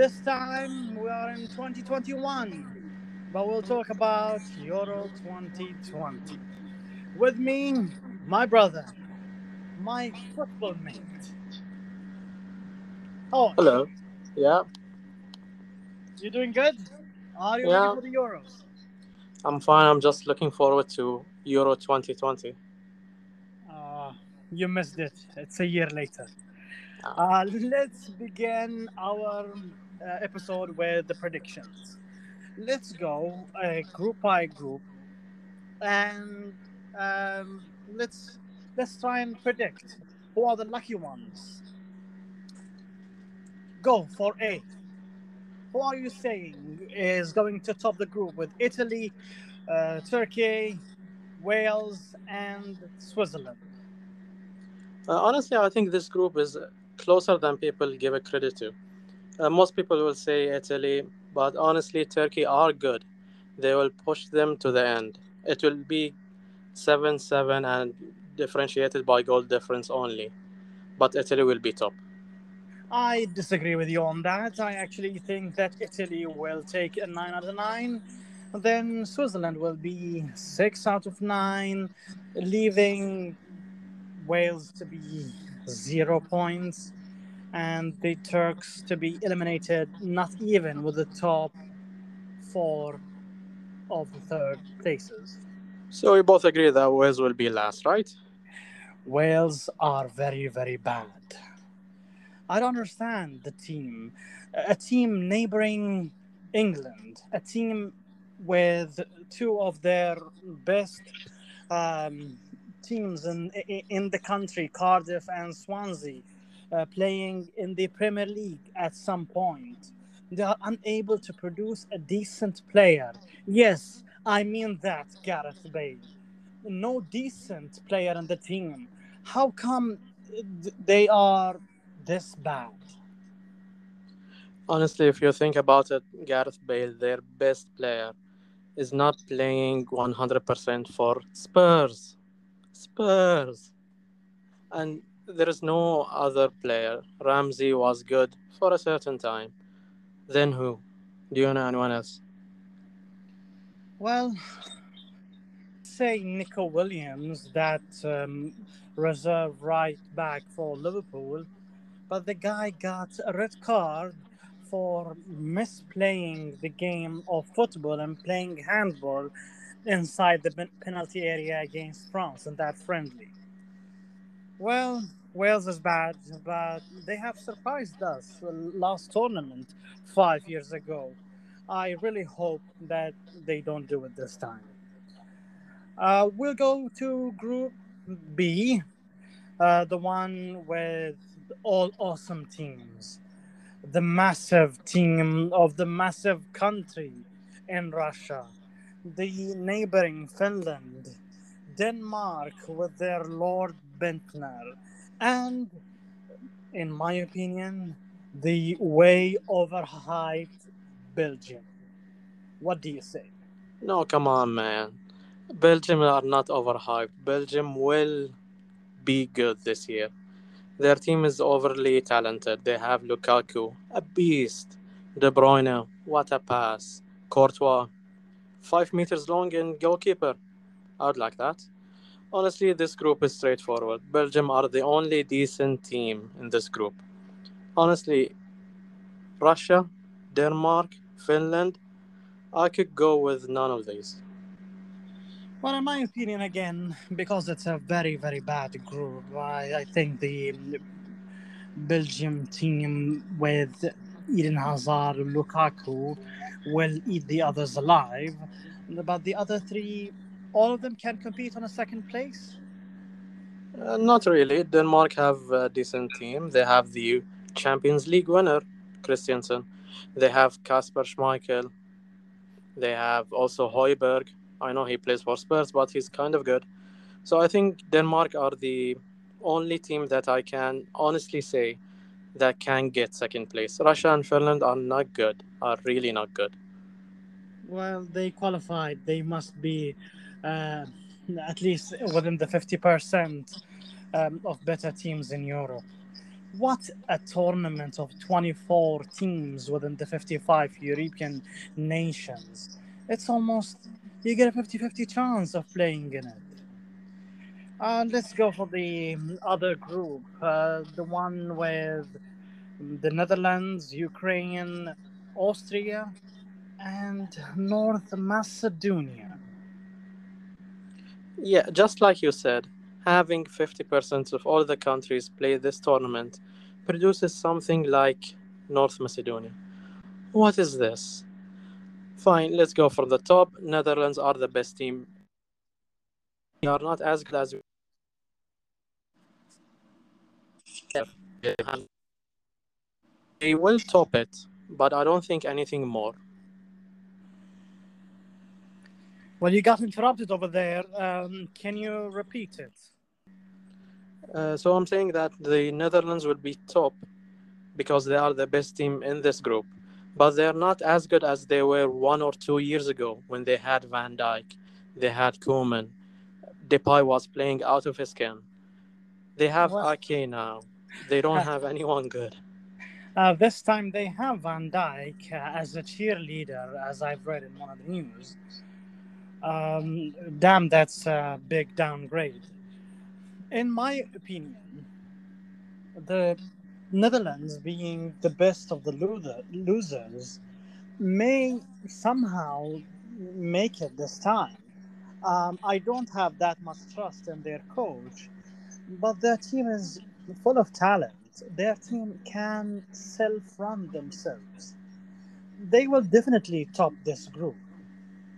This time we are in 2021, but we'll talk about Euro 2020. With me, my brother, my football mate. Oh, Hello. Yeah, you doing good? Are you yeah, ready for the Euros? I'm fine. I'm just looking forward to Euro 2020. Uh, you missed it. It's a year later. Yeah. Uh, let's begin our uh, episode with the predictions. Let's go uh, group by group, and um, let's let's try and predict who are the lucky ones. Go for A. Who are you saying is going to top the group with Italy, uh, Turkey, Wales, and Switzerland? Uh, honestly, I think this group is closer than people give it credit to. Uh, most people will say Italy, but honestly, Turkey are good. They will push them to the end. It will be 7 7 and differentiated by goal difference only. But Italy will be top. I disagree with you on that. I actually think that Italy will take a 9 out of 9. Then Switzerland will be 6 out of 9, leaving Wales to be 0 points and the Turks to be eliminated not even with the top 4 of the third places. So we both agree that Wales will be last, right? Wales are very, very bad. I don't understand the team. A team neighboring England, a team with two of their best um, teams in in the country, Cardiff and Swansea, uh, playing in the Premier League at some point. They are unable to produce a decent player. Yes, I mean that, Gareth Bale. No decent player in the team. How come they are this bad? Honestly, if you think about it, Gareth Bale, their best player, is not playing 100% for Spurs. Spurs. And there is no other player. Ramsey was good for a certain time. Then who? Do you know anyone else? Well, say Neco Williams, that um, reserve right back for Liverpool, but the guy got a red card for misplaying the game of football and playing handball inside the penalty area against France in that friendly. Well, Wales is bad, but they have surprised us last tournament five years ago. I really hope that they don't do it this time. Uh, we'll go to Group B, uh, the one with all awesome teams. The massive team of the massive country in Russia, the neighboring Finland, Denmark with their Lord Bendtner, and, in my opinion, the way overhyped Belgium. What do you say? No, come on, man. Belgium are not overhyped. Belgium will be good this year. Their team is overly talented. They have Lukaku, a beast. De Bruyne, what a pass. Courtois, five meters long and goalkeeper. I would like that. Honestly, this group is straightforward. Belgium are the only decent team in this group. Honestly, Russia, Denmark, Finland, I could go with none of these. Well, in my opinion, again, because it's a very, very bad group, I, I think the Belgium team with Eden Hazard Lukaku will eat the others alive. But the other three, all of them can compete on a second place. Uh, not really. Denmark have a decent team. They have the Champions League winner, Christensen. They have Kasper Schmeichel. They have also Højbjerg. I know he plays for Spurs, but he's kind of good. So I think Denmark are the only team that I can honestly say that can get second place. Russia and Finland are not good, are really not good. Well, they qualified. They must be uh, at least within the 50% um, of better teams in Europe. what a tournament of 24 teams within the 55 European nations. It's almost, you get a 50 50 chance of playing in it. Uh, let's go for the other group, uh, the one with the Netherlands, Ukraine, Austria, and North Macedonia. Yeah, just like you said, having 50% of all the countries play this tournament produces something like North Macedonia. What is this? Fine, let's go for the top. Netherlands are the best team. They are not as good as we they will top it, but I don't think anything more. Well, you got interrupted over there. Um, can you repeat it? Uh, so I'm saying that the Netherlands will be top because they are the best team in this group, but they're not as good as they were one or two years ago when they had Van Dijk, they had Koeman, Depay was playing out of his skin. They have Well- Ake now. They don't have anyone good. Uh, this time they have Van Dijk uh, as a cheerleader, as I've read in one of the news. Um, damn, that's a big downgrade. In my opinion, the Netherlands, being the best of the loser, losers, may somehow make it this time. Um, I don't have that much trust in their coach, but their team is full of talent. Their team can self run themselves. They will definitely top this group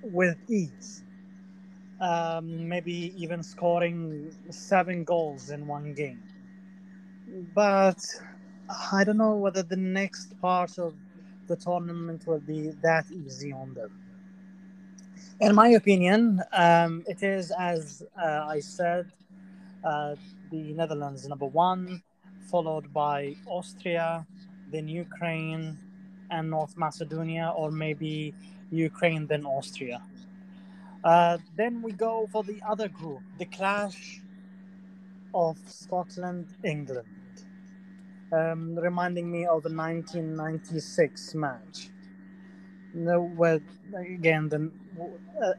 with ease. Um, maybe even scoring seven goals in one game. But I don't know whether the next part of the tournament will be that easy on them. In my opinion, um, it is as uh, I said, uh, the Netherlands number one, followed by Austria, then Ukraine, and North Macedonia, or maybe Ukraine, then Austria. Uh, then we go for the other group, the clash of Scotland England, um, reminding me of the 1996 match. No, well, again, the uh,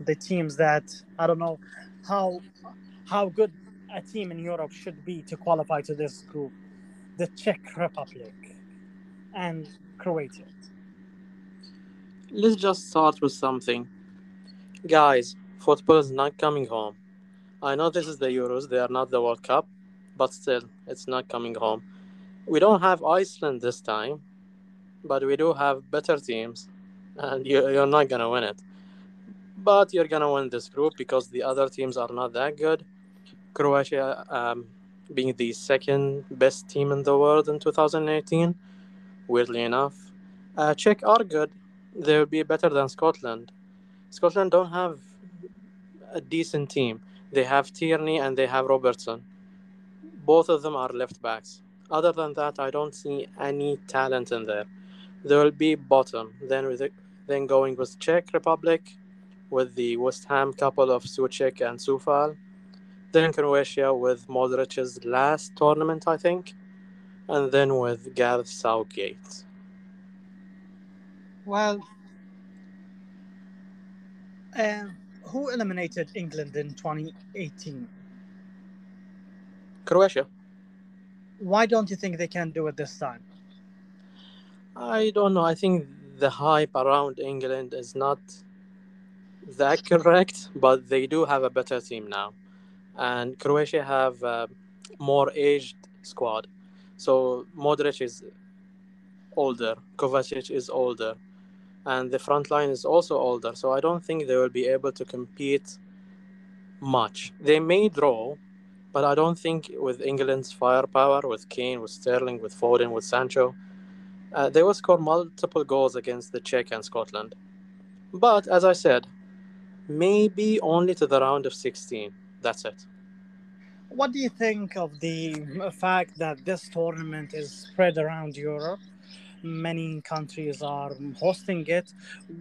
the teams that I don't know how how good a team in Europe should be to qualify to this group: the Czech Republic and Croatia. Let's just start with something. Guys, football is not coming home. I know this is the Euros, they are not the World Cup, but still, it's not coming home. We don't have Iceland this time, but we do have better teams, and you, you're not gonna win it. But you're gonna win this group because the other teams are not that good. Croatia, um, being the second best team in the world in 2018, weirdly enough. Uh, Czech are good. They will be better than Scotland. Scotland don't have a decent team. They have Tierney and they have Robertson. Both of them are left backs. Other than that, I don't see any talent in there. There will be bottom. Then with it, then going with Czech Republic, with the West Ham couple of Souček and Coufal. Then Croatia with Modric's last tournament, I think, and then with Gareth Southgate. Well, uh, who eliminated England in 2018? Croatia. Why don't you think they can do it this time? I don't know. I think the hype around England is not that correct, but they do have a better team now, and Croatia have a more aged squad. So Modric is older, Kovacic is older, and the front line is also older. So I don't think they will be able to compete much. They may draw, but I don't think with England's firepower, with Kane, with Sterling, with Foden, with Sancho, uh, they will score multiple goals against the Czech and Scotland. But as I said, maybe only to the round of 16. That's it. What do you think of the fact that this tournament is spread around Europe? Many countries are hosting it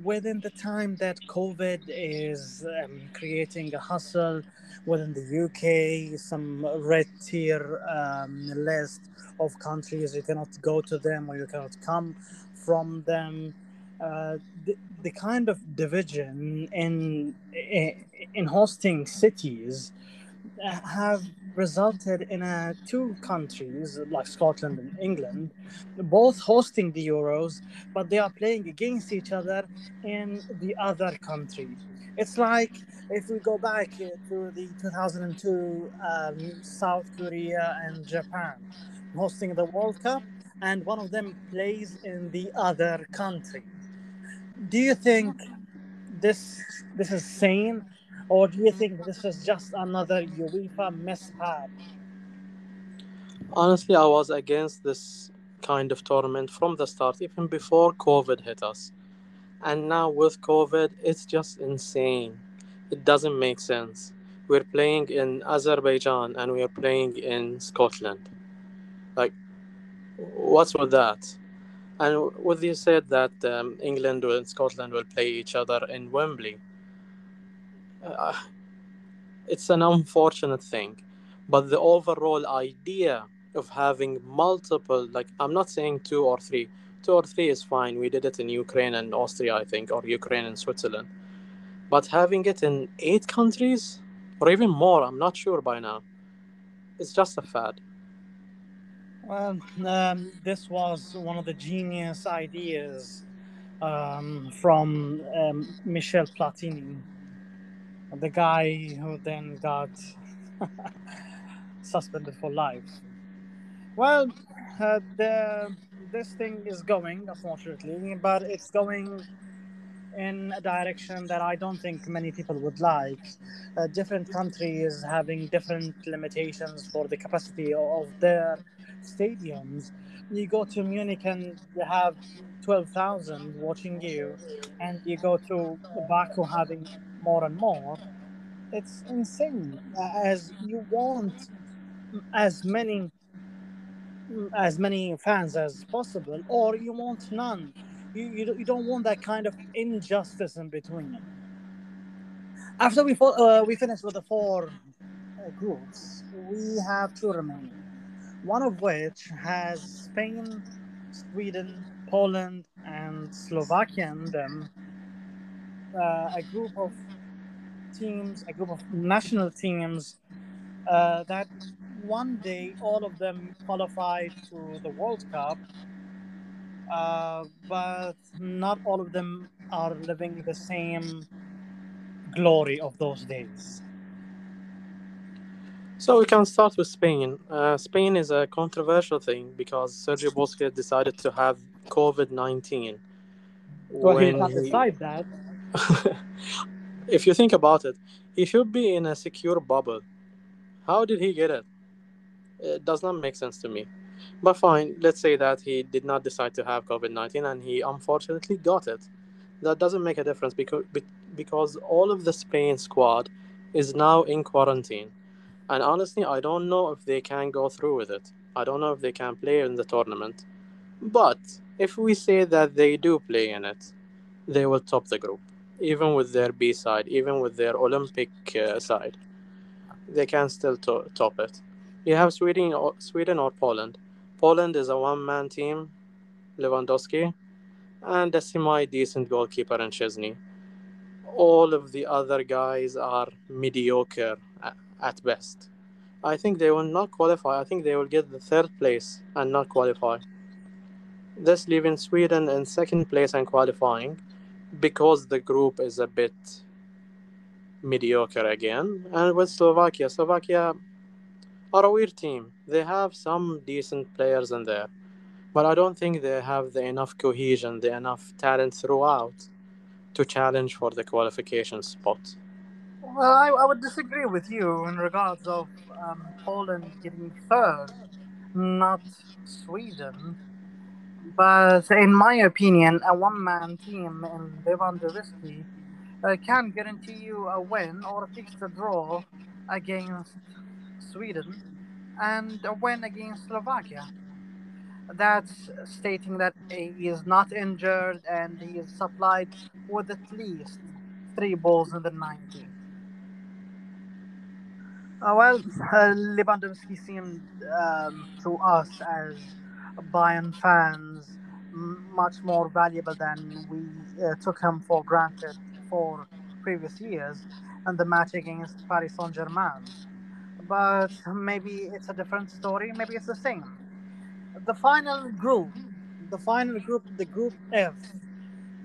within the time that COVID is um, creating a hustle within the UK, some red tier um, list of countries you cannot go to them or you cannot come from them. Uh, the, the kind of division in in hosting cities have resulted in uh, two countries like Scotland and England, both hosting the Euros, but they are playing against each other in the other country. It's like if we go back uh, to the 2002 um, South Korea and Japan hosting the World Cup, and one of them plays in the other country. Do you think this this is sane or do you think this is just another UEFA mishap? Honestly, I was against this kind of tournament from the start, even before COVID hit us. And now with COVID, it's just insane. It doesn't make sense. We're playing in Azerbaijan and we're playing in Scotland. Like, what's with that? And with you said that um, England and Scotland will play each other in Wembley uh, it's an unfortunate thing but the overall idea of having multiple like i'm not saying two or three. Two or three is fine. We did it in ukraine and austria i think or ukraine and switzerland. But having it in eight countries or even more i'm not sure by now it's just a fad. Well um, this was one of the genius ideas um, from um, michel platini the guy who then got suspended for life. Well, uh, the this thing is going, unfortunately, but it's going in a direction that I don't think many people would like. Uh, different countries having different limitations for the capacity of their stadiums. You go to Munich and you have 12,000 watching you, and you go to Baku having more and more, it's insane. As you want as many as many fans as possible, or you want none. You, you, you don't want that kind of injustice in between. After we uh, we finish with the four uh, groups, we have two remaining. One of which has Spain, Sweden, Poland, and Slovakia in them. Uh, a group of teams, a group of national teams uh, that one day all of them qualified to the World Cup, uh, but not all of them are living the same glory of those days. So we can start with Spain. Uh, Spain is a controversial thing because Sergio Busquets decided to have COVID nineteen. Well, he did not decide that. if you think about it, he should be in a secure bubble. How did he get it? It does not make sense to me. But fine, let's say that he did not decide to have COVID 19 and he unfortunately got it. That doesn't make a difference because, because all of the Spain squad is now in quarantine. And honestly, I don't know if they can go through with it. I don't know if they can play in the tournament. But if we say that they do play in it, they will top the group even with their B side, even with their Olympic uh, side, they can still to- top it. You have Sweden, or, Sweden or Poland. Poland is a one-man team, Lewandowski, and a semi-decent goalkeeper in Szczęsny. All of the other guys are mediocre at best. I think they will not qualify. I think they will get the third place and not qualify. This leaving Sweden in second place and qualifying because the group is a bit mediocre again. And with Slovakia, Slovakia are a weird team. They have some decent players in there, but I don't think they have the enough cohesion, the enough talent throughout to challenge for the qualification spot. Well, I, I would disagree with you in regards of um, Poland getting third, not Sweden. But in my opinion, a one-man team in Lewandowski uh, can guarantee you a win or least a draw against Sweden and a win against Slovakia. that's stating that he is not injured and he is supplied with at least three balls in the 90. Uh, well, uh, Lewandowski seemed um, to us as Bayern fans much more valuable than we uh, took him for granted for previous years and the match against Paris Saint Germain. But maybe it's a different story, maybe it's the same. The final group, the final group, the group F,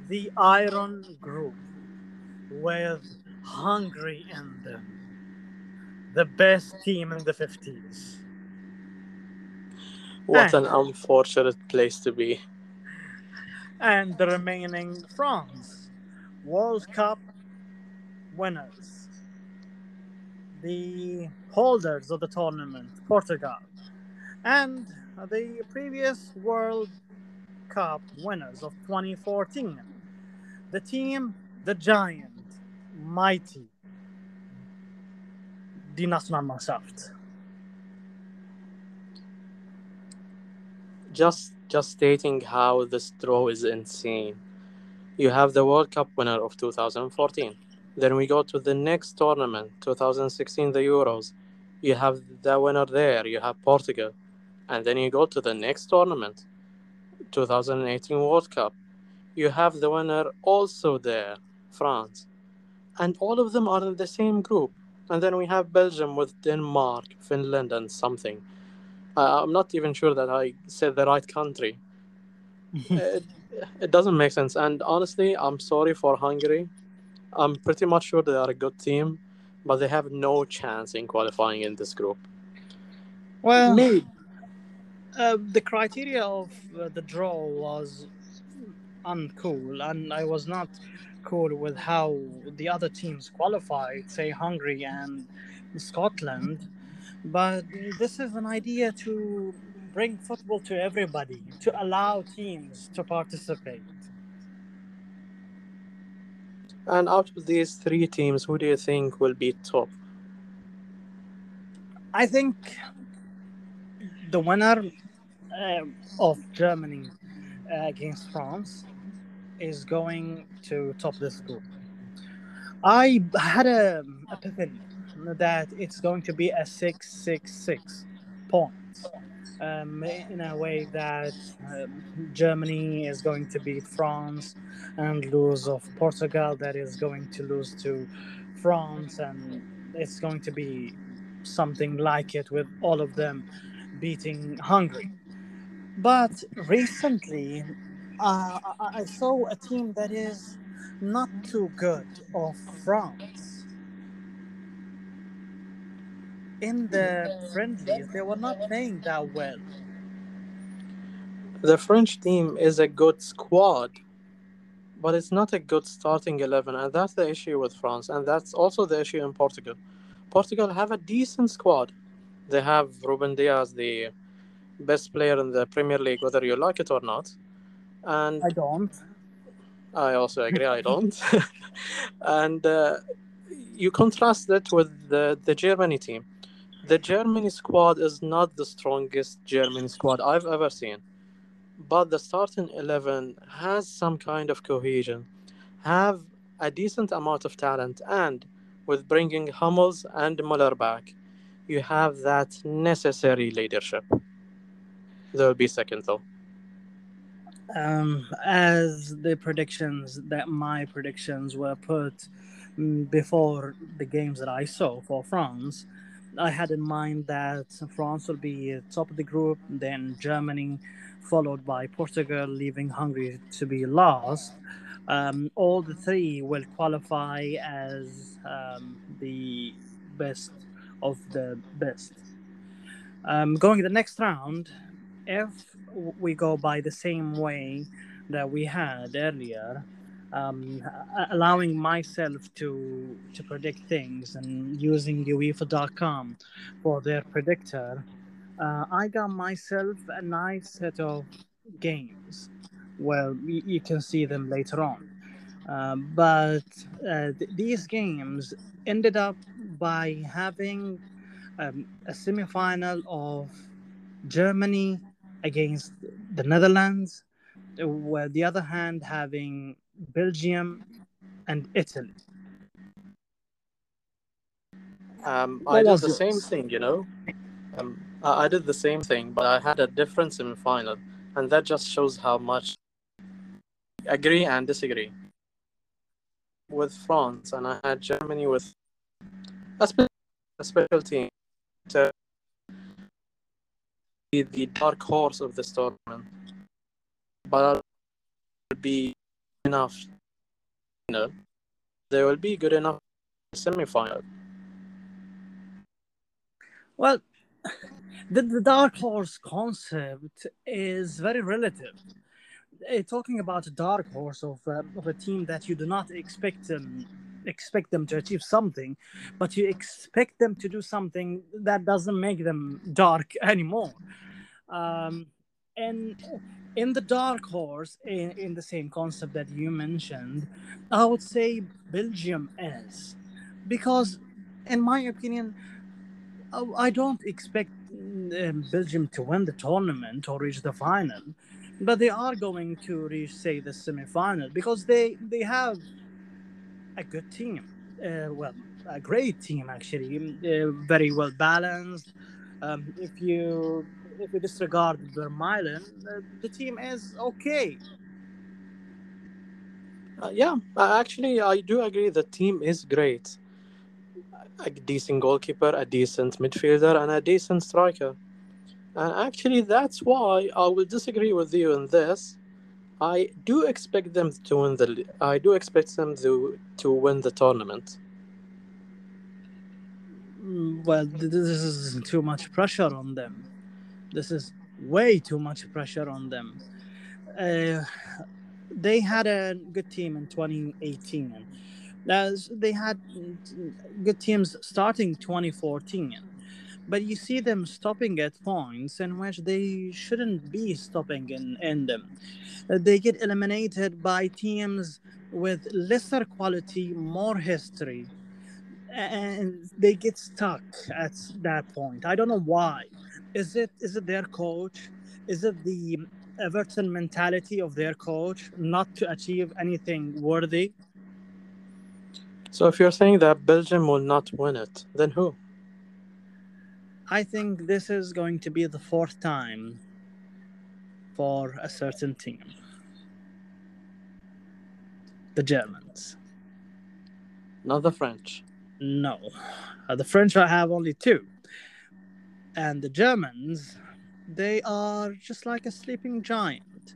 the Iron Group, with Hungary in them the best team in the 50s. What And- an unfortunate place to be. And the remaining France, World Cup winners, the holders of the tournament, Portugal, and the previous World Cup winners of 2014, the team, the giant, mighty, the die Nationalmannschaft. Just just stating how this draw is insane. You have the World Cup winner of 2014. Then we go to the next tournament, 2016, the Euros. You have the winner there. You have Portugal, and then you go to the next tournament, 2018 World Cup. You have the winner also there, France, and all of them are in the same group. And then we have Belgium with Denmark, Finland, and something. Uh, I'm not even sure that I said the right country. it, it doesn't make sense. And honestly, I'm sorry for Hungary. I'm pretty much sure they are a good team, but they have no chance in qualifying in this group. Well, Maybe. Uh, the criteria of uh, the draw was uncool, and I was not cool with how the other teams qualified, say Hungary and Scotland. But this is an idea to bring football to everybody, to allow teams to participate. And out of these three teams, who do you think will be top? I think the winner um of Germany uh, against France is going to top this group. I had a epiphany that it's going to be a six six six points. Um, in a way that um, Germany is going to beat France and lose of Portugal, that is going to lose to France, and it's going to be something like it with all of them beating Hungary. But recently, uh, I saw a team that is not too good of France. In the friendlies, they were not playing that well. The French team is a good squad, but it's not a good starting 11, and that's the issue with France, and that's also the issue in Portugal. Portugal have a decent squad. They have Rúben Dias, the best player in the Premier League, whether you like it or not. And I don't. I also agree, I don't. and uh, you contrast that with the, the Germany team. The Germany squad is not the strongest German squad I've ever seen, but the starting 11 has some kind of cohesion, have a decent amount of talent, and with bringing Hummels and Muller back, you have that necessary leadership. There will be second though. Um, as the predictions that my predictions were put mm, before the games that I saw for France, I had in mind that France will be top of the group, then Germany, followed by Portugal, leaving Hungary to be last. Um, all the three will qualify as um, the best of the best. Um, going the next round, if we go by the same way that we had earlier, um, allowing myself to to predict things and using UEFA.com for their predictor, uh, I got myself a nice set of games. Well, y- you can see them later on. Um, but uh, th- these games ended up by having um, a semifinal of Germany against the Netherlands, where the other hand having Belgium and Italy. Um, I did the yours? same thing, you know. Um, I I did the same thing, but I had a different semi-final, and that just shows how much agree and disagree with France, and I had Germany with a, spe- a special team to be the dark horse of this tournament, but I'll be enough. Know, they will be good enough semi-final. Well, the, the dark horse concept is very relative. Uh, talking about a dark horse of, uh, of a team that you do not expect them expect them to achieve something, but you expect them to do something that doesn't make them dark anymore. Um, and in the dark horse, in, in the same concept that you mentioned, I would say Belgium is because, in my opinion, I I don't expect um, Belgium to win the tournament or reach the final, but they are going to reach, say, the semi-final because they they have a good team. Uh, well, a great team actually, uh, very well balanced. Um, if you if we disregard Vermaelen, uh, the team is okay. Uh, yeah, uh, actually, I do agree. The team is great. A decent goalkeeper, a decent midfielder, and a decent striker. And actually, that's why I will disagree with you in this. I do expect them to win the. I do expect them to to win the tournament. Mm, Well, this is too much pressure on them. This is way too much pressure on them. Uh, they had a good team in 2018. As they had good teams starting 2014. But you see them stopping at points in which they shouldn't be stopping in, in them. Uh, They get eliminated by teams with lesser quality, more history, and they get stuck at that point. I don't know why. Is it is it their coach? Is it the Everton mentality of their coach not to achieve anything worthy? So if you're saying that Belgium will not win it, then who? I think this is going to be the fourth time for a certain team. The Germans. Not the French. No. Uh, the French I have only two. And the Germans, they are just like a sleeping giant.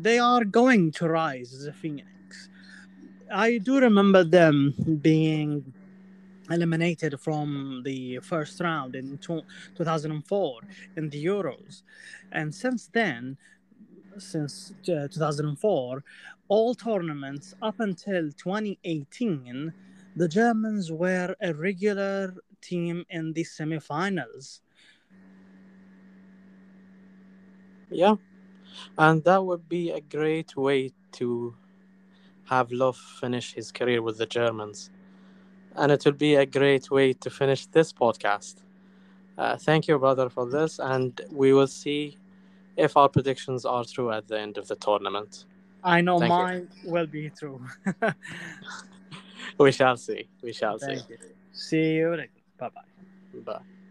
They are going to rise as a phoenix. I do remember them being eliminated from the first round in 2004 in the Euros. And since then, since uh, 2004, all tournaments up until 2018, the Germans were a regular team in the semifinals. Yeah, and that would be a great way to have Löw finish his career with the Germans, and it will be a great way to finish this podcast. Uh, thank you, brother, for this, and we will see if our predictions are true at the end of the tournament. I know Thank you. mine will be true. We shall see. We shall see. You. See you later. Bye bye. Bye.